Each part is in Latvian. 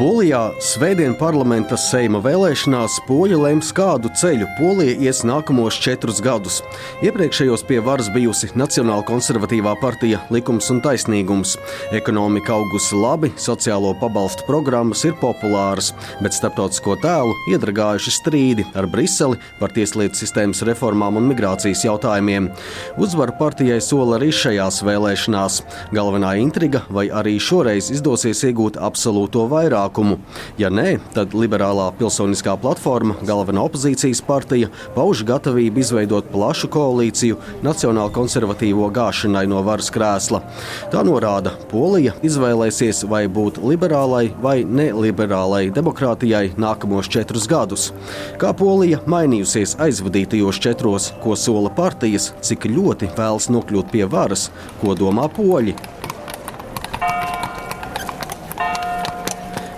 Polijā Svētdien parlamenta seima vēlēšanās poļi lems, kādu ceļu Polija ies nākamos četrus gadus. Iepriekšējos pie varas bijusi Nacionāla konservatīvā partija Likums un taisnīgums. Ekonomika augusi labi, sociālo pabalstu programmas ir populāras, bet starptautisko tēlu iedragājuši strīdi ar Briseli par tieslietu sistēmas reformām un migrācijas jautājumiem. Uzvaru partijai sola arī šajās vēlēšanās. Galvenā intriga, vai arī šoreiz izdosies iegūt absolūto vairākumu vairākumu. Ja nē, tad liberālā pilsoniskā platforma, galvenā opozīcijas partija, pauž gatavību izveidot plašu koalīciju nacionāla konservatīvo gāšanai no varas krēsla. Tā norāda, Polija izvēlēsies vai būt liberālai vai neliberālai demokrātijai nākamos četrus gadus. Kā Polija mainījusies aizvadītajos četros, ko sola partijas, cik ļoti vēlas nokļūt pie varas, ko domā poļi.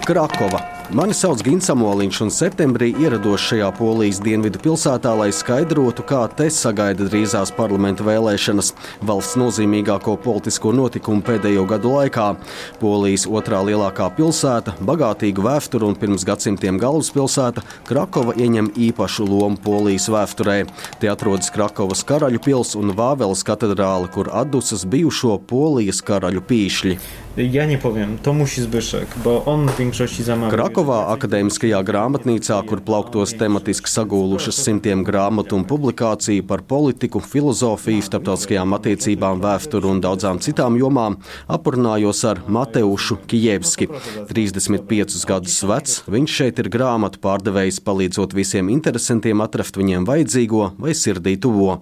Krakova. Mani sauc Gins Samoliņš, un septembrī ierados šajā polijas dienvidu pilsētā, lai skaidrotu, kā te sagaida drīzās parlamenta vēlēšanas, valsts nozīmīgāko politisko notikumu pēdējo gadu laikā. Polijas otrā lielākā pilsēta, bagātīga vēsture un pirms gadsimtiem galvaspilsēta, Krakova ieņem īpašu lomu Polijas vēsturē. Te atrodas Krakovas karaļu pils un Vāveles katedrāle, kur atdusas bijušo Polijas karaļu pīšļi. Ja nie powiem, to musi Zbyszek, bo on w większości zamawia. Krakovā akadēmiskajā grāmatnīcā, kur plauktos tematiski sagūlušas simtiem grāmatu un publikāciju par politiku, filozofiju, starptautiskajām attiecībām, vēsturi un daudzām citām jomām, aprunājos ar Mateušu Kijevski. 35 gadus vecs, viņš šeit ir grāmatu pārdevējs, palīdzot visiem interesantiem atrast viņiem vajadzīgo vai sirdī tuvo.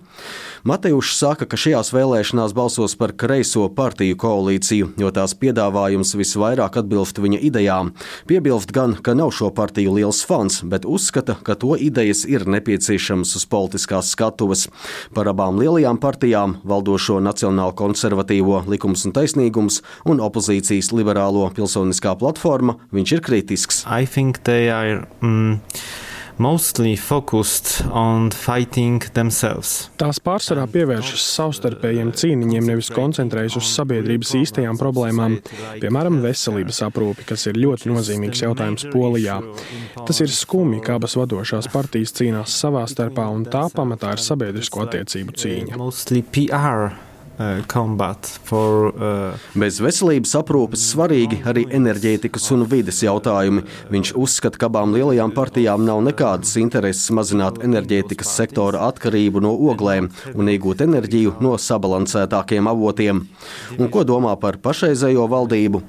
Mateušs saka, ka šajās vēlēšanās balsos par kreiso partiju koalīciju, jo tās piedāvājums visvairāk atbilst viņa idejām. Piebilst gan, ka nav šo partiju liels fans, bet uzskata, ka to idejas ir nepieciešamas uz politiskās skatuves. Par abām lielajām partijām - valdošo Nacionālo konservatīvo likums un taisnīgums un opozīcijas liberālo pilsoniskā platforma - viņš ir kritisks. Are, mm, mostly focused on fighting themselves. Tās pārsvarā pievēršas savstarpējiem cīniņiem, nevis koncentrējas uz sabiedrības īstajām problēmām, piemēram, veselības aprūpi, kas ir ļoti nozīmīgs jautājums Polijā. Tas ir skumji, ka abas vadošās partijas cīnās savā starpā, un tā pamatā ir sabiedrisko attiecību cīņa. For, uh... Bez veselības aprūpes svarīgi arī enerģētikas un vides jautājumi. Viņš uzskata, ka abām lielajām partijām nav nekādas intereses mazināt enerģētikas sektora atkarību no oglēm un iegūt enerģiju no sabalansētākiem avotiem. Un ko domā par pašreizējo valdību?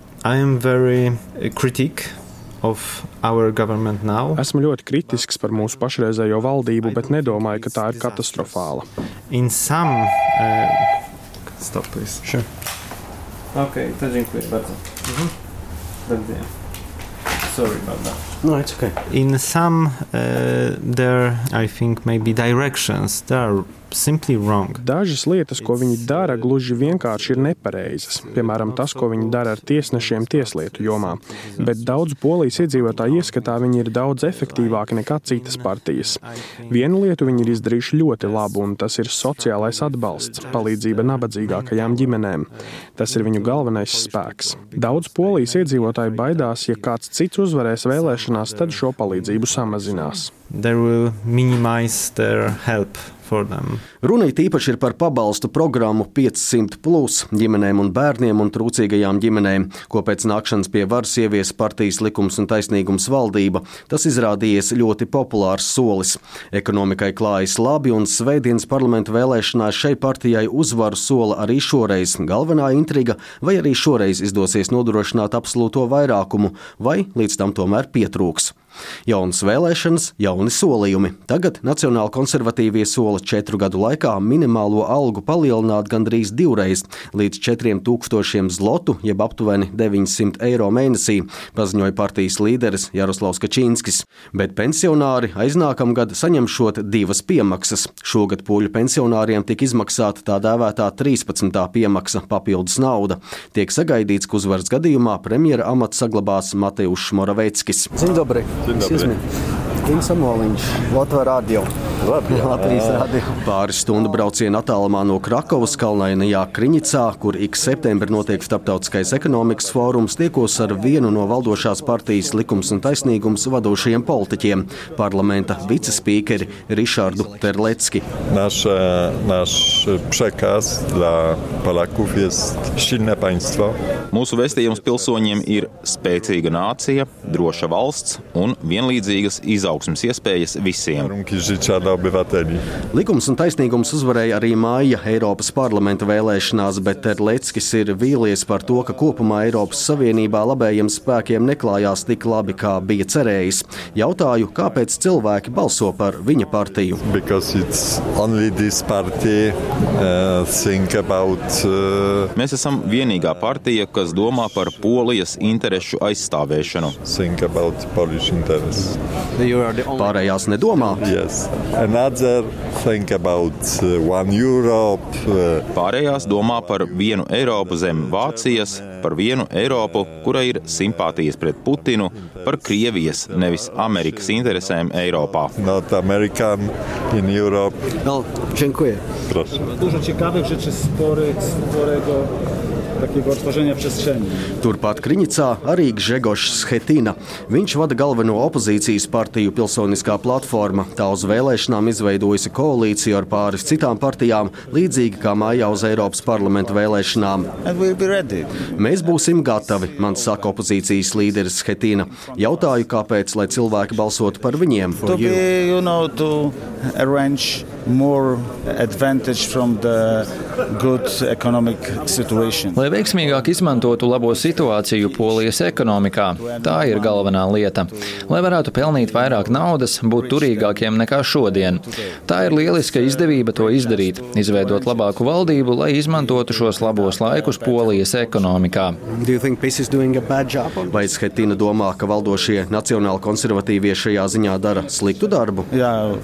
Esmu ļoti kritisks par mūsu pašreizējo valdību, bet nedomāju, ka tā ir katastrofāla. Some, uh... Stop, please. Sure. Okej, okay, to dziękuję bardzo. Mhm. Do widzenia. Sorry about that. No, it's okay. In some, uh, there, I think, maybe directions, there are Dažas lietas, ko viņi dara, gluži vienkārši ir nepareizas. Piemēram, tas, ko viņi dara ar tiesnešiem tieslietu jomā. Bet daudz polijas iedzīvotāju ieskatā viņi ir daudz efektīvāki nekā citas partijas. Vienu lietu viņi ir izdarījuši ļoti labu, un tas ir sociālais atbalsts, palīdzība nabadzīgākajām ģimenēm. Tas ir viņu galvenais spēks. Daudz polijas iedzīvotāju baidās, ja kāds cits uzvarēs vēlēšanās, tad šo palīdzību samazinās. Their help Runa īpaši ir par pabalstu programmu 500 plus ģimenēm un bērniem un trūcīgajām ģimenēm, ko pēc nākšanas pie varas ievies partijas likums un taisnīgums valdība. Tas izrādījies ļoti populārs solis. Ekonomikai klājas labi, un Svētdienas parlamenta vēlēšanās šai partijai uzvaru sola arī šoreiz. Galvenā intriga, vai arī šoreiz izdosies nodrošināt absolūto vairākumu, vai līdz tam tomēr pietrūks. Jaunas vēlēšanas, jauni solījumi. Tagad Nacionāla konservatīvie sola četru gadu laikā minimālo algu palielināt gandrīz divreiz līdz 4000 zlotu, jeb aptuveni 900 eiro mēnesī, paziņoja partijas līderis Jaroslavs Kačīnskis. Bet pensionāri aiznākamgad saņemšot divas piemaksas. Šogad poļu pensionāriem tika izmaksāta tā dēvētā 13. piemaksa papildus nauda. Tiek sagaidīts, ka uzvaras gadījumā premjera amats saglabās Mateušs Moraveckis. Dziņdobri! Dzień dobry. Mārtiņš Samoliņš, Latvijas radio. Latvijas radio. Pāris stundu brauciena attālumā no Krakovas kalnainajā Kriņicā, kur ik septembrī notiek starptautiskais ekonomikas fórums, tiekos ar vienu no valdošās partijas likums un taisnīgums vadošajiem politiķiem - parlamenta vicespīkeri Rišardu Terlecki. Nasz, nasz przekaz dla Polaków jest silne państwo. Mūsu vēstījums pilsoņiem ir spēcīga nācija, droša valsts un vienlīdzīgas izaugsmas iespējas visiem. Likums un taisnīgums uzvarēja arī māja Eiropas parlamenta vēlēšanās, bet Terleckis ir vīlies par to, ka kopumā Eiropas Savienībā labējiem spēkiem neklājās tik labi, kā bija cerējis. Jautāju, kāpēc cilvēki balso par viņa partiju. Because it's only this party uh, think about uh, Mēs esam vienīgā partija, kas domā par polijas interešu aizstāvēšanu. Pārējās nedomā. Yes. Another think about uh, one Europe. Uh, Pārējās domā par vienu Eiropu zem Vācijas, par vienu Eiropu, kurai ir simpātijas pret Putinu, par Krievijas, nevis Amerikas interesēm Eiropā. not American in Europe. No, dziękuję. Proszę. Dużo ciekawych rzeczy spory, sporego takiego tworzenia przestrzeni. Turpat Kriņicā arī Gžegošs Schetina. Viņš vada galveno opozīcijas partiju Pilsoniskā platforma. Tā uz vēlēšanām izveidojusi koalīciju ar pāris citām partijām, līdzīgi kā mājā uz Eiropas parlamenta vēlēšanām. Mēs būsim gatavi, man saka opozīcijas līderis Schetina. Jautāju, kāpēc, lai cilvēki balsotu par viņiem. To be, you know, to arrange more advantage from the good economic situation. Lai veiksmīgāk izmantotu labo situāciju polijas ekonomikā, tā ir galvenā lieta. Lai varētu pelnīt vairāk naudas, būt turīgākiem nekā šodien. Tā ir lieliska izdevība to izdarīt, izveidot labāku valdību, lai izmantotu šos labos laikus polijas ekonomikā. Do you think PiS is doing a bad job? on- Vai Schetina domā, ka valdošie nacionāli konservatīvie šajā ziņā dara sliktu darbu? Yeah,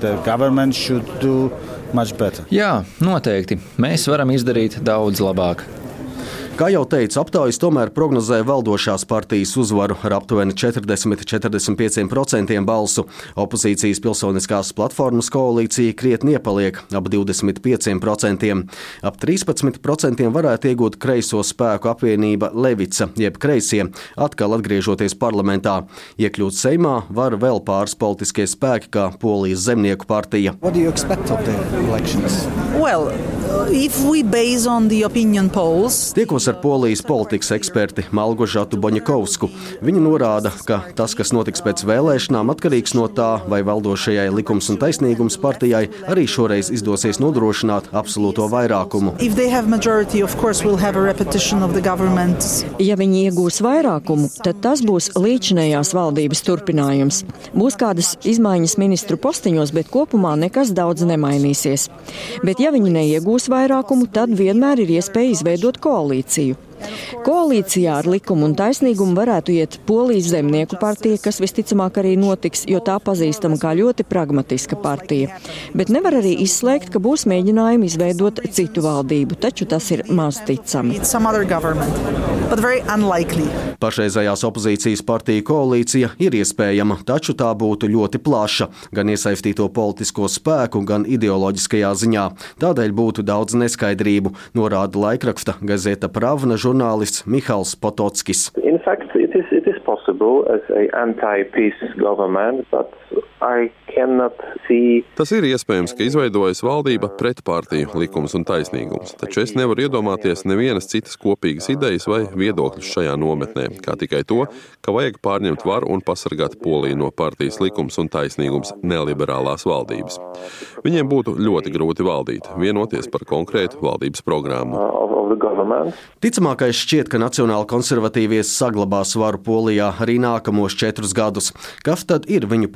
the government should do much better. Jā, noteikti. Mēs varam izdarīt daudz labāk. Kā jau teicu, aptaujas tomēr prognozē valdošās partijas uzvaru ar aptuveni 40-45% balsu. Opozīcijas pilsoniskās platformas koalīcija krietni iepaliek ap 25%. Ap 13% varētu iegūt kreiso spēku apvienība Levica, jeb kreisie, atkal atgriežoties parlamentā. Iekļūt Seimā var vēl pāris politiskie spēki, kā Polijas zemnieku partija. Well, if Tiekos ar polijas politikas eksperti Malgožatu Boņakovsku. Viņa norāda, ka tas, kas notiks pēc vēlēšanām, atkarīgs no tā, vai valdošajai likums un taisnīgums partijai arī šoreiz izdosies nodrošināt absolūto vairākumu. majority, course, we'll Ja viņi iegūs vairākumu, tad tas būs līdzinējās valdības turpinājums. Būs kādas izmaiņas ministru postiņos, bet kopumā nekas daudz nemainīsies. Bet ja viņi neiegūs vairākumu, tad vienmēr ir iespēja izveidot koalīciju. see you. Koalīcijā ar likumu un taisnīgumu varētu iet Polijas zemnieku partija, kas visticamāk arī notiks, jo tā pazīstama kā ļoti pragmatiska partija. Bet nevar arī izslēgt, ka būs mēģinājumi izveidot citu valdību, taču tas ir maz ticami. some other government, but very unlikely. Pašreizējās opozīcijas partiju koalīcija ir iespējama, taču tā būtu ļoti plaša gan iesaistīto politisko spēku, gan ideoloģiskajā ziņā. Tādēļ būtu daudz neskaidrību, norāda laikraksta Gazeta Pravna žurnālists Mihāls Potockis. In fact, it is it is possible as a anti-peace government, but Tas ir iespējams, ka izveidojas valdība pret partiju likums un taisnīgums, taču es nevaru iedomāties nevienas citas kopīgas idejas vai viedokļus šajā nometnē, kā tikai to, ka vajag pārņemt varu un pasargāt Poliju no partijas likums un taisnīgums neliberālās valdības. Viņiem būtu ļoti grūti valdīt, vienoties par konkrētu valdības programmu. Ticamākais šķiet, ka Nacionāla konservatīvie saglabās varu Polijā arī nākamos četrus gadus. Kas tad ir viņu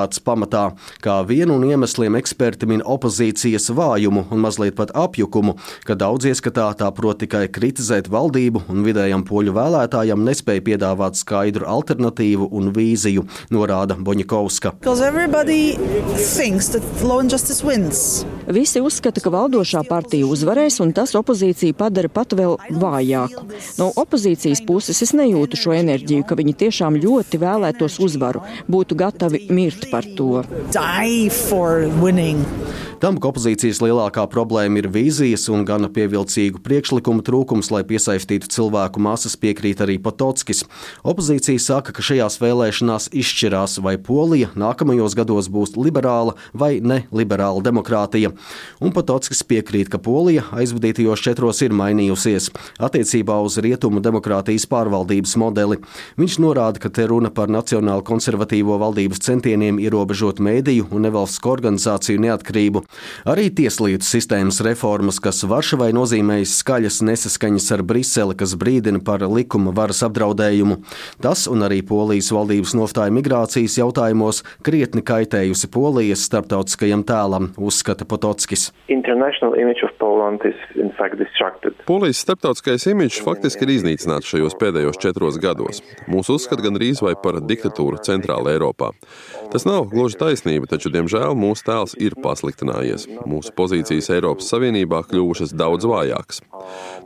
popularitātes pamatā? Kā vienu no iemesliem eksperti min opozīcijas vājumu un mazliet pat apjukumu, ka daudz ieskatā tā prot tikai kritizēt valdību un vidējam poļu vēlētājam nespēja piedāvāt skaidru alternatīvu un vīziju, norāda Boņakovska. Because everybody thinks that law and justice wins. Visi uzskata, ka valdošā partija uzvarēs, un tas opozīciju padara pat vēl vājāku. No opozīcijas puses es nejūtu šo enerģiju, ka viņi tiešām ļoti vēlētos uzvaru, būtu gatavi mirt par to. Tam, ka opozīcijas lielākā problēma ir vīzijas un gana pievilcīgu priekšlikumu trūkums, lai piesaistītu cilvēku masas, piekrīt arī Patotskis. Opozīcija saka, ka šajās vēlēšanās izšķirās, vai Polija nākamajos gados būs liberāla vai neliberāla demokrātija. Un Patotskis piekrīt, ka Polija aizvadītajos četros ir mainījusies attiecībā uz rietumu demokrātijas pārvaldības modeli. Viņš norāda, ka te runa par nacionālu konservatīvo valdības centieniem ierobežot mēdīju un nevalstisko organizāciju neatkarību. Arī tieslietu sistēmas reformas, kas Varšavai nozīmējas skaļas nesaskaņas ar Briseli, kas brīdina par likuma varas apdraudējumu. Tas un arī Polijas valdības nostāja migrācijas jautājumos krietni kaitējusi Polijas starptautiskajam tēlam, uzskata Pototskis. Polijas starptautiskais imidžs faktiski ir iznīcināts šajos pēdējos četros gados. Mūsu uzskata gandrīz vai par diktatūru Centrāla Eiropā. Tas nav gluži taisnība, taču, diemžēl, mūsu tēls ir pasliktinājies. Mūsu pozīcijas Eiropas Savienībā kļuvušas daudz vājākas.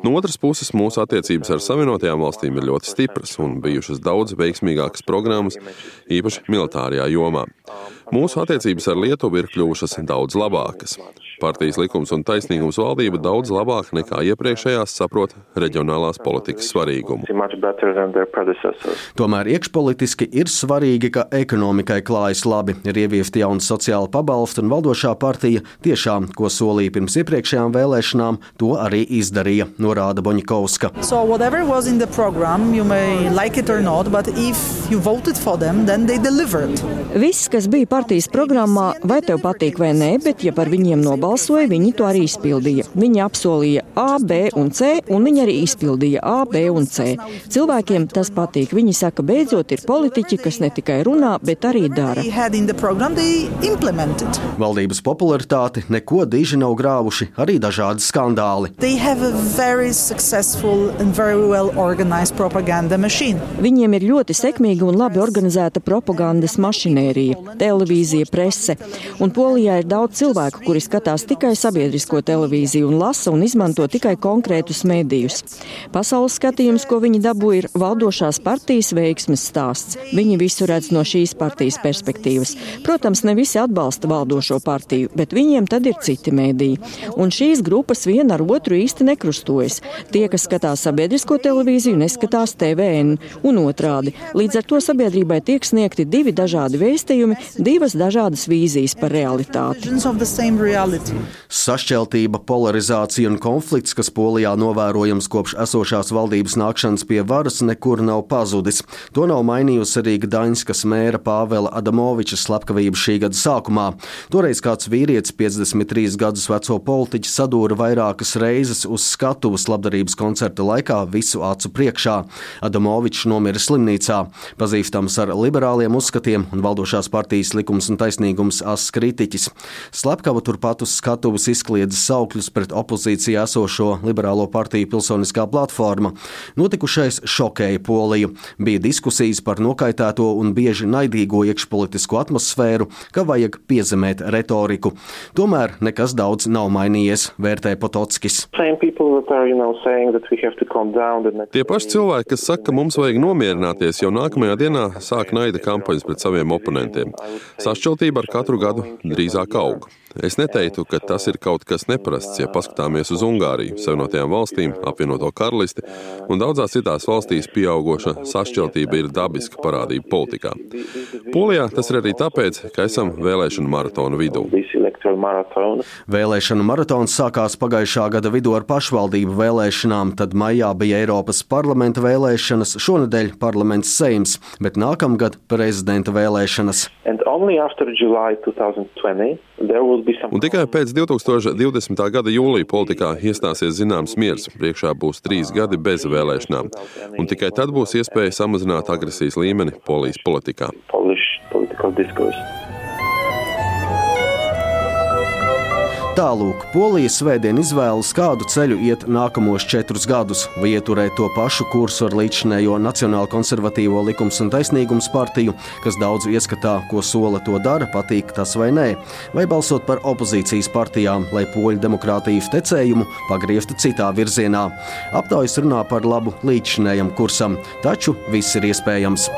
No otras puses, mūsu attiecības ar Savienotajām valstīm ir ļoti stipras un bijušas daudz veiksmīgākas programmas, īpaši militārajā jomā. Mūsu attiecības ar Lietuvu ir kļuvušas daudz labākas. Partijas likums un taisnīgums valdība daudz labāk nekā iepriekšējās saprot reģionālās politikas svarīgumu. Tomēr iekšpolitiski ir svarīgi, ka ekonomikai klājas labi, ir ieviesti jauni sociāli pabalsti un valdošā partija tiešām, ko solīja pirms iepriekšējām vēlēšanām, to arī izdarīja, norāda Boņikovska. So like not, them, Viss, kas bija partijas programmā, vai tev patīk vai nē, bet ja par viņiem nobalsot, balsoja, viņi to arī izpildīja. Viņi apsolīja A, B un C, un viņi arī izpildīja A, B un C. Cilvēkiem tas patīk. Viņi saka, beidzot ir politiķi, kas ne tikai runā, bet arī dara. Valdības popularitāti neko diži nav grāvuši arī dažādi skandāli. Well Viņiem ir ļoti sekmīga un labi organizēta propagandas mašinērija, televīzija, prese. Un Polijā ir daudz cilvēku, kuri skatās tikai sabiedrisko televīziju un lasa un izmanto tikai konkrētus medijus. Pasaules skatījums, ko viņi dabū, ir valdošās partijas veiksmes stāsts. Viņi visu redz no šīs partijas perspektīvas. Protams, ne visi atbalsta valdošo partiju, bet viņiem tad ir citi mediji. Un šīs grupas viena ar otru īsti nekrustojas. Tie, kas skatās sabiedrisko televīziju, neskatās TVN un otrādi. Līdz ar to sabiedrībai tiek sniegti divi dažādi vēstījumi, divas dažādas vīzijas par realitāti. Sašķeltība, polarizācija un konflikts, kas Polijā novērojams kopš esošās valdības nākšanas pie varas, nekur nav pazudis. To nav mainījusi arī Gdaņskas mēra Pāvela Adamoviča slepkavība šī gada sākumā. Toreiz kāds vīrietis, 53 gadus veco politiķi, sadūra vairākas reizes uz skatuves labdarības koncerta laikā visu acu priekšā. Adamovičs nomira slimnīcā. Pazīstams ar liberāliem uzskatiem un valdošās partijas likums un taisnīgums as kritiķis. Slepkava turpat uz skatuves izkliedza saukļus pret opozīcijā esošo liberālo partiju pilsoniskā platforma. Notikušais šokēja Poliju. Bija diskusijas par nokaitēto un bieži naidīgo iekšpolitisko atmosfēru, ka vajag piezemēt retoriku. Tomēr nekas daudz nav mainījies, vērtē Pototskis. Tie paši cilvēki, kas saka, ka mums vajag nomierināties, jau nākamajā dienā sāk naida kampaņas pret saviem oponentiem. Sašķeltība ar katru gadu drīzāk aug. Es neteiktu, ka tas ir kaut kas neparasts, ja paskatāmies uz Ungāriju, Savienotajām valstīm, apvienoto karalisti un daudzās citās valstīs pieaugoša sašķeltība ir dabiska parādība politikā. Polijā tas ir arī tāpēc, ka esam vēlēšanu maratonu vidū. Vēlēšanu maratons sākās pagājušā gada vidū ar pašvaldību vēlēšanām, tad maijā bija Eiropas parlamenta vēlēšanas, šonadēļ parlaments Seims, bet nākamgad prezidenta vēlēšanas. July 2020, Un tikai pēc 2020. gada jūlija politikā iestāsies zināms miers. Priekšā būs trīs gadi bez vēlēšanām. Un tikai tad būs iespēja samazināt agresijas līmeni polijas politikā. Tā tālūk, Polija svētdien izvēlas, kādu ceļu iet nākamos četrus gadus, vai ieturēt to pašu kursu ar līdzinējo Nacionālo konservatīvo likums un taisnīgums partiju, kas daudzu ieskatā, ko sola to dara, patīk tas vai nē, vai balsot par opozīcijas partijām, lai poļu demokrātijas tecējumu pagrieztu citā virzienā. Aptaujas runā par labu līdzinējam kursam, taču viss ir iespējams.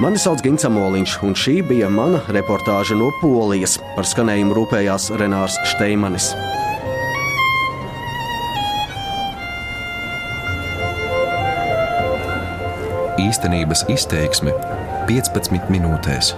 Mani sauc Gins Amoliņš, un šī bija mana reportāža no Polijas. Par skanējumu rūpējās Renārs Šteimanis. Īstenības izteiksme 15 minūtēs.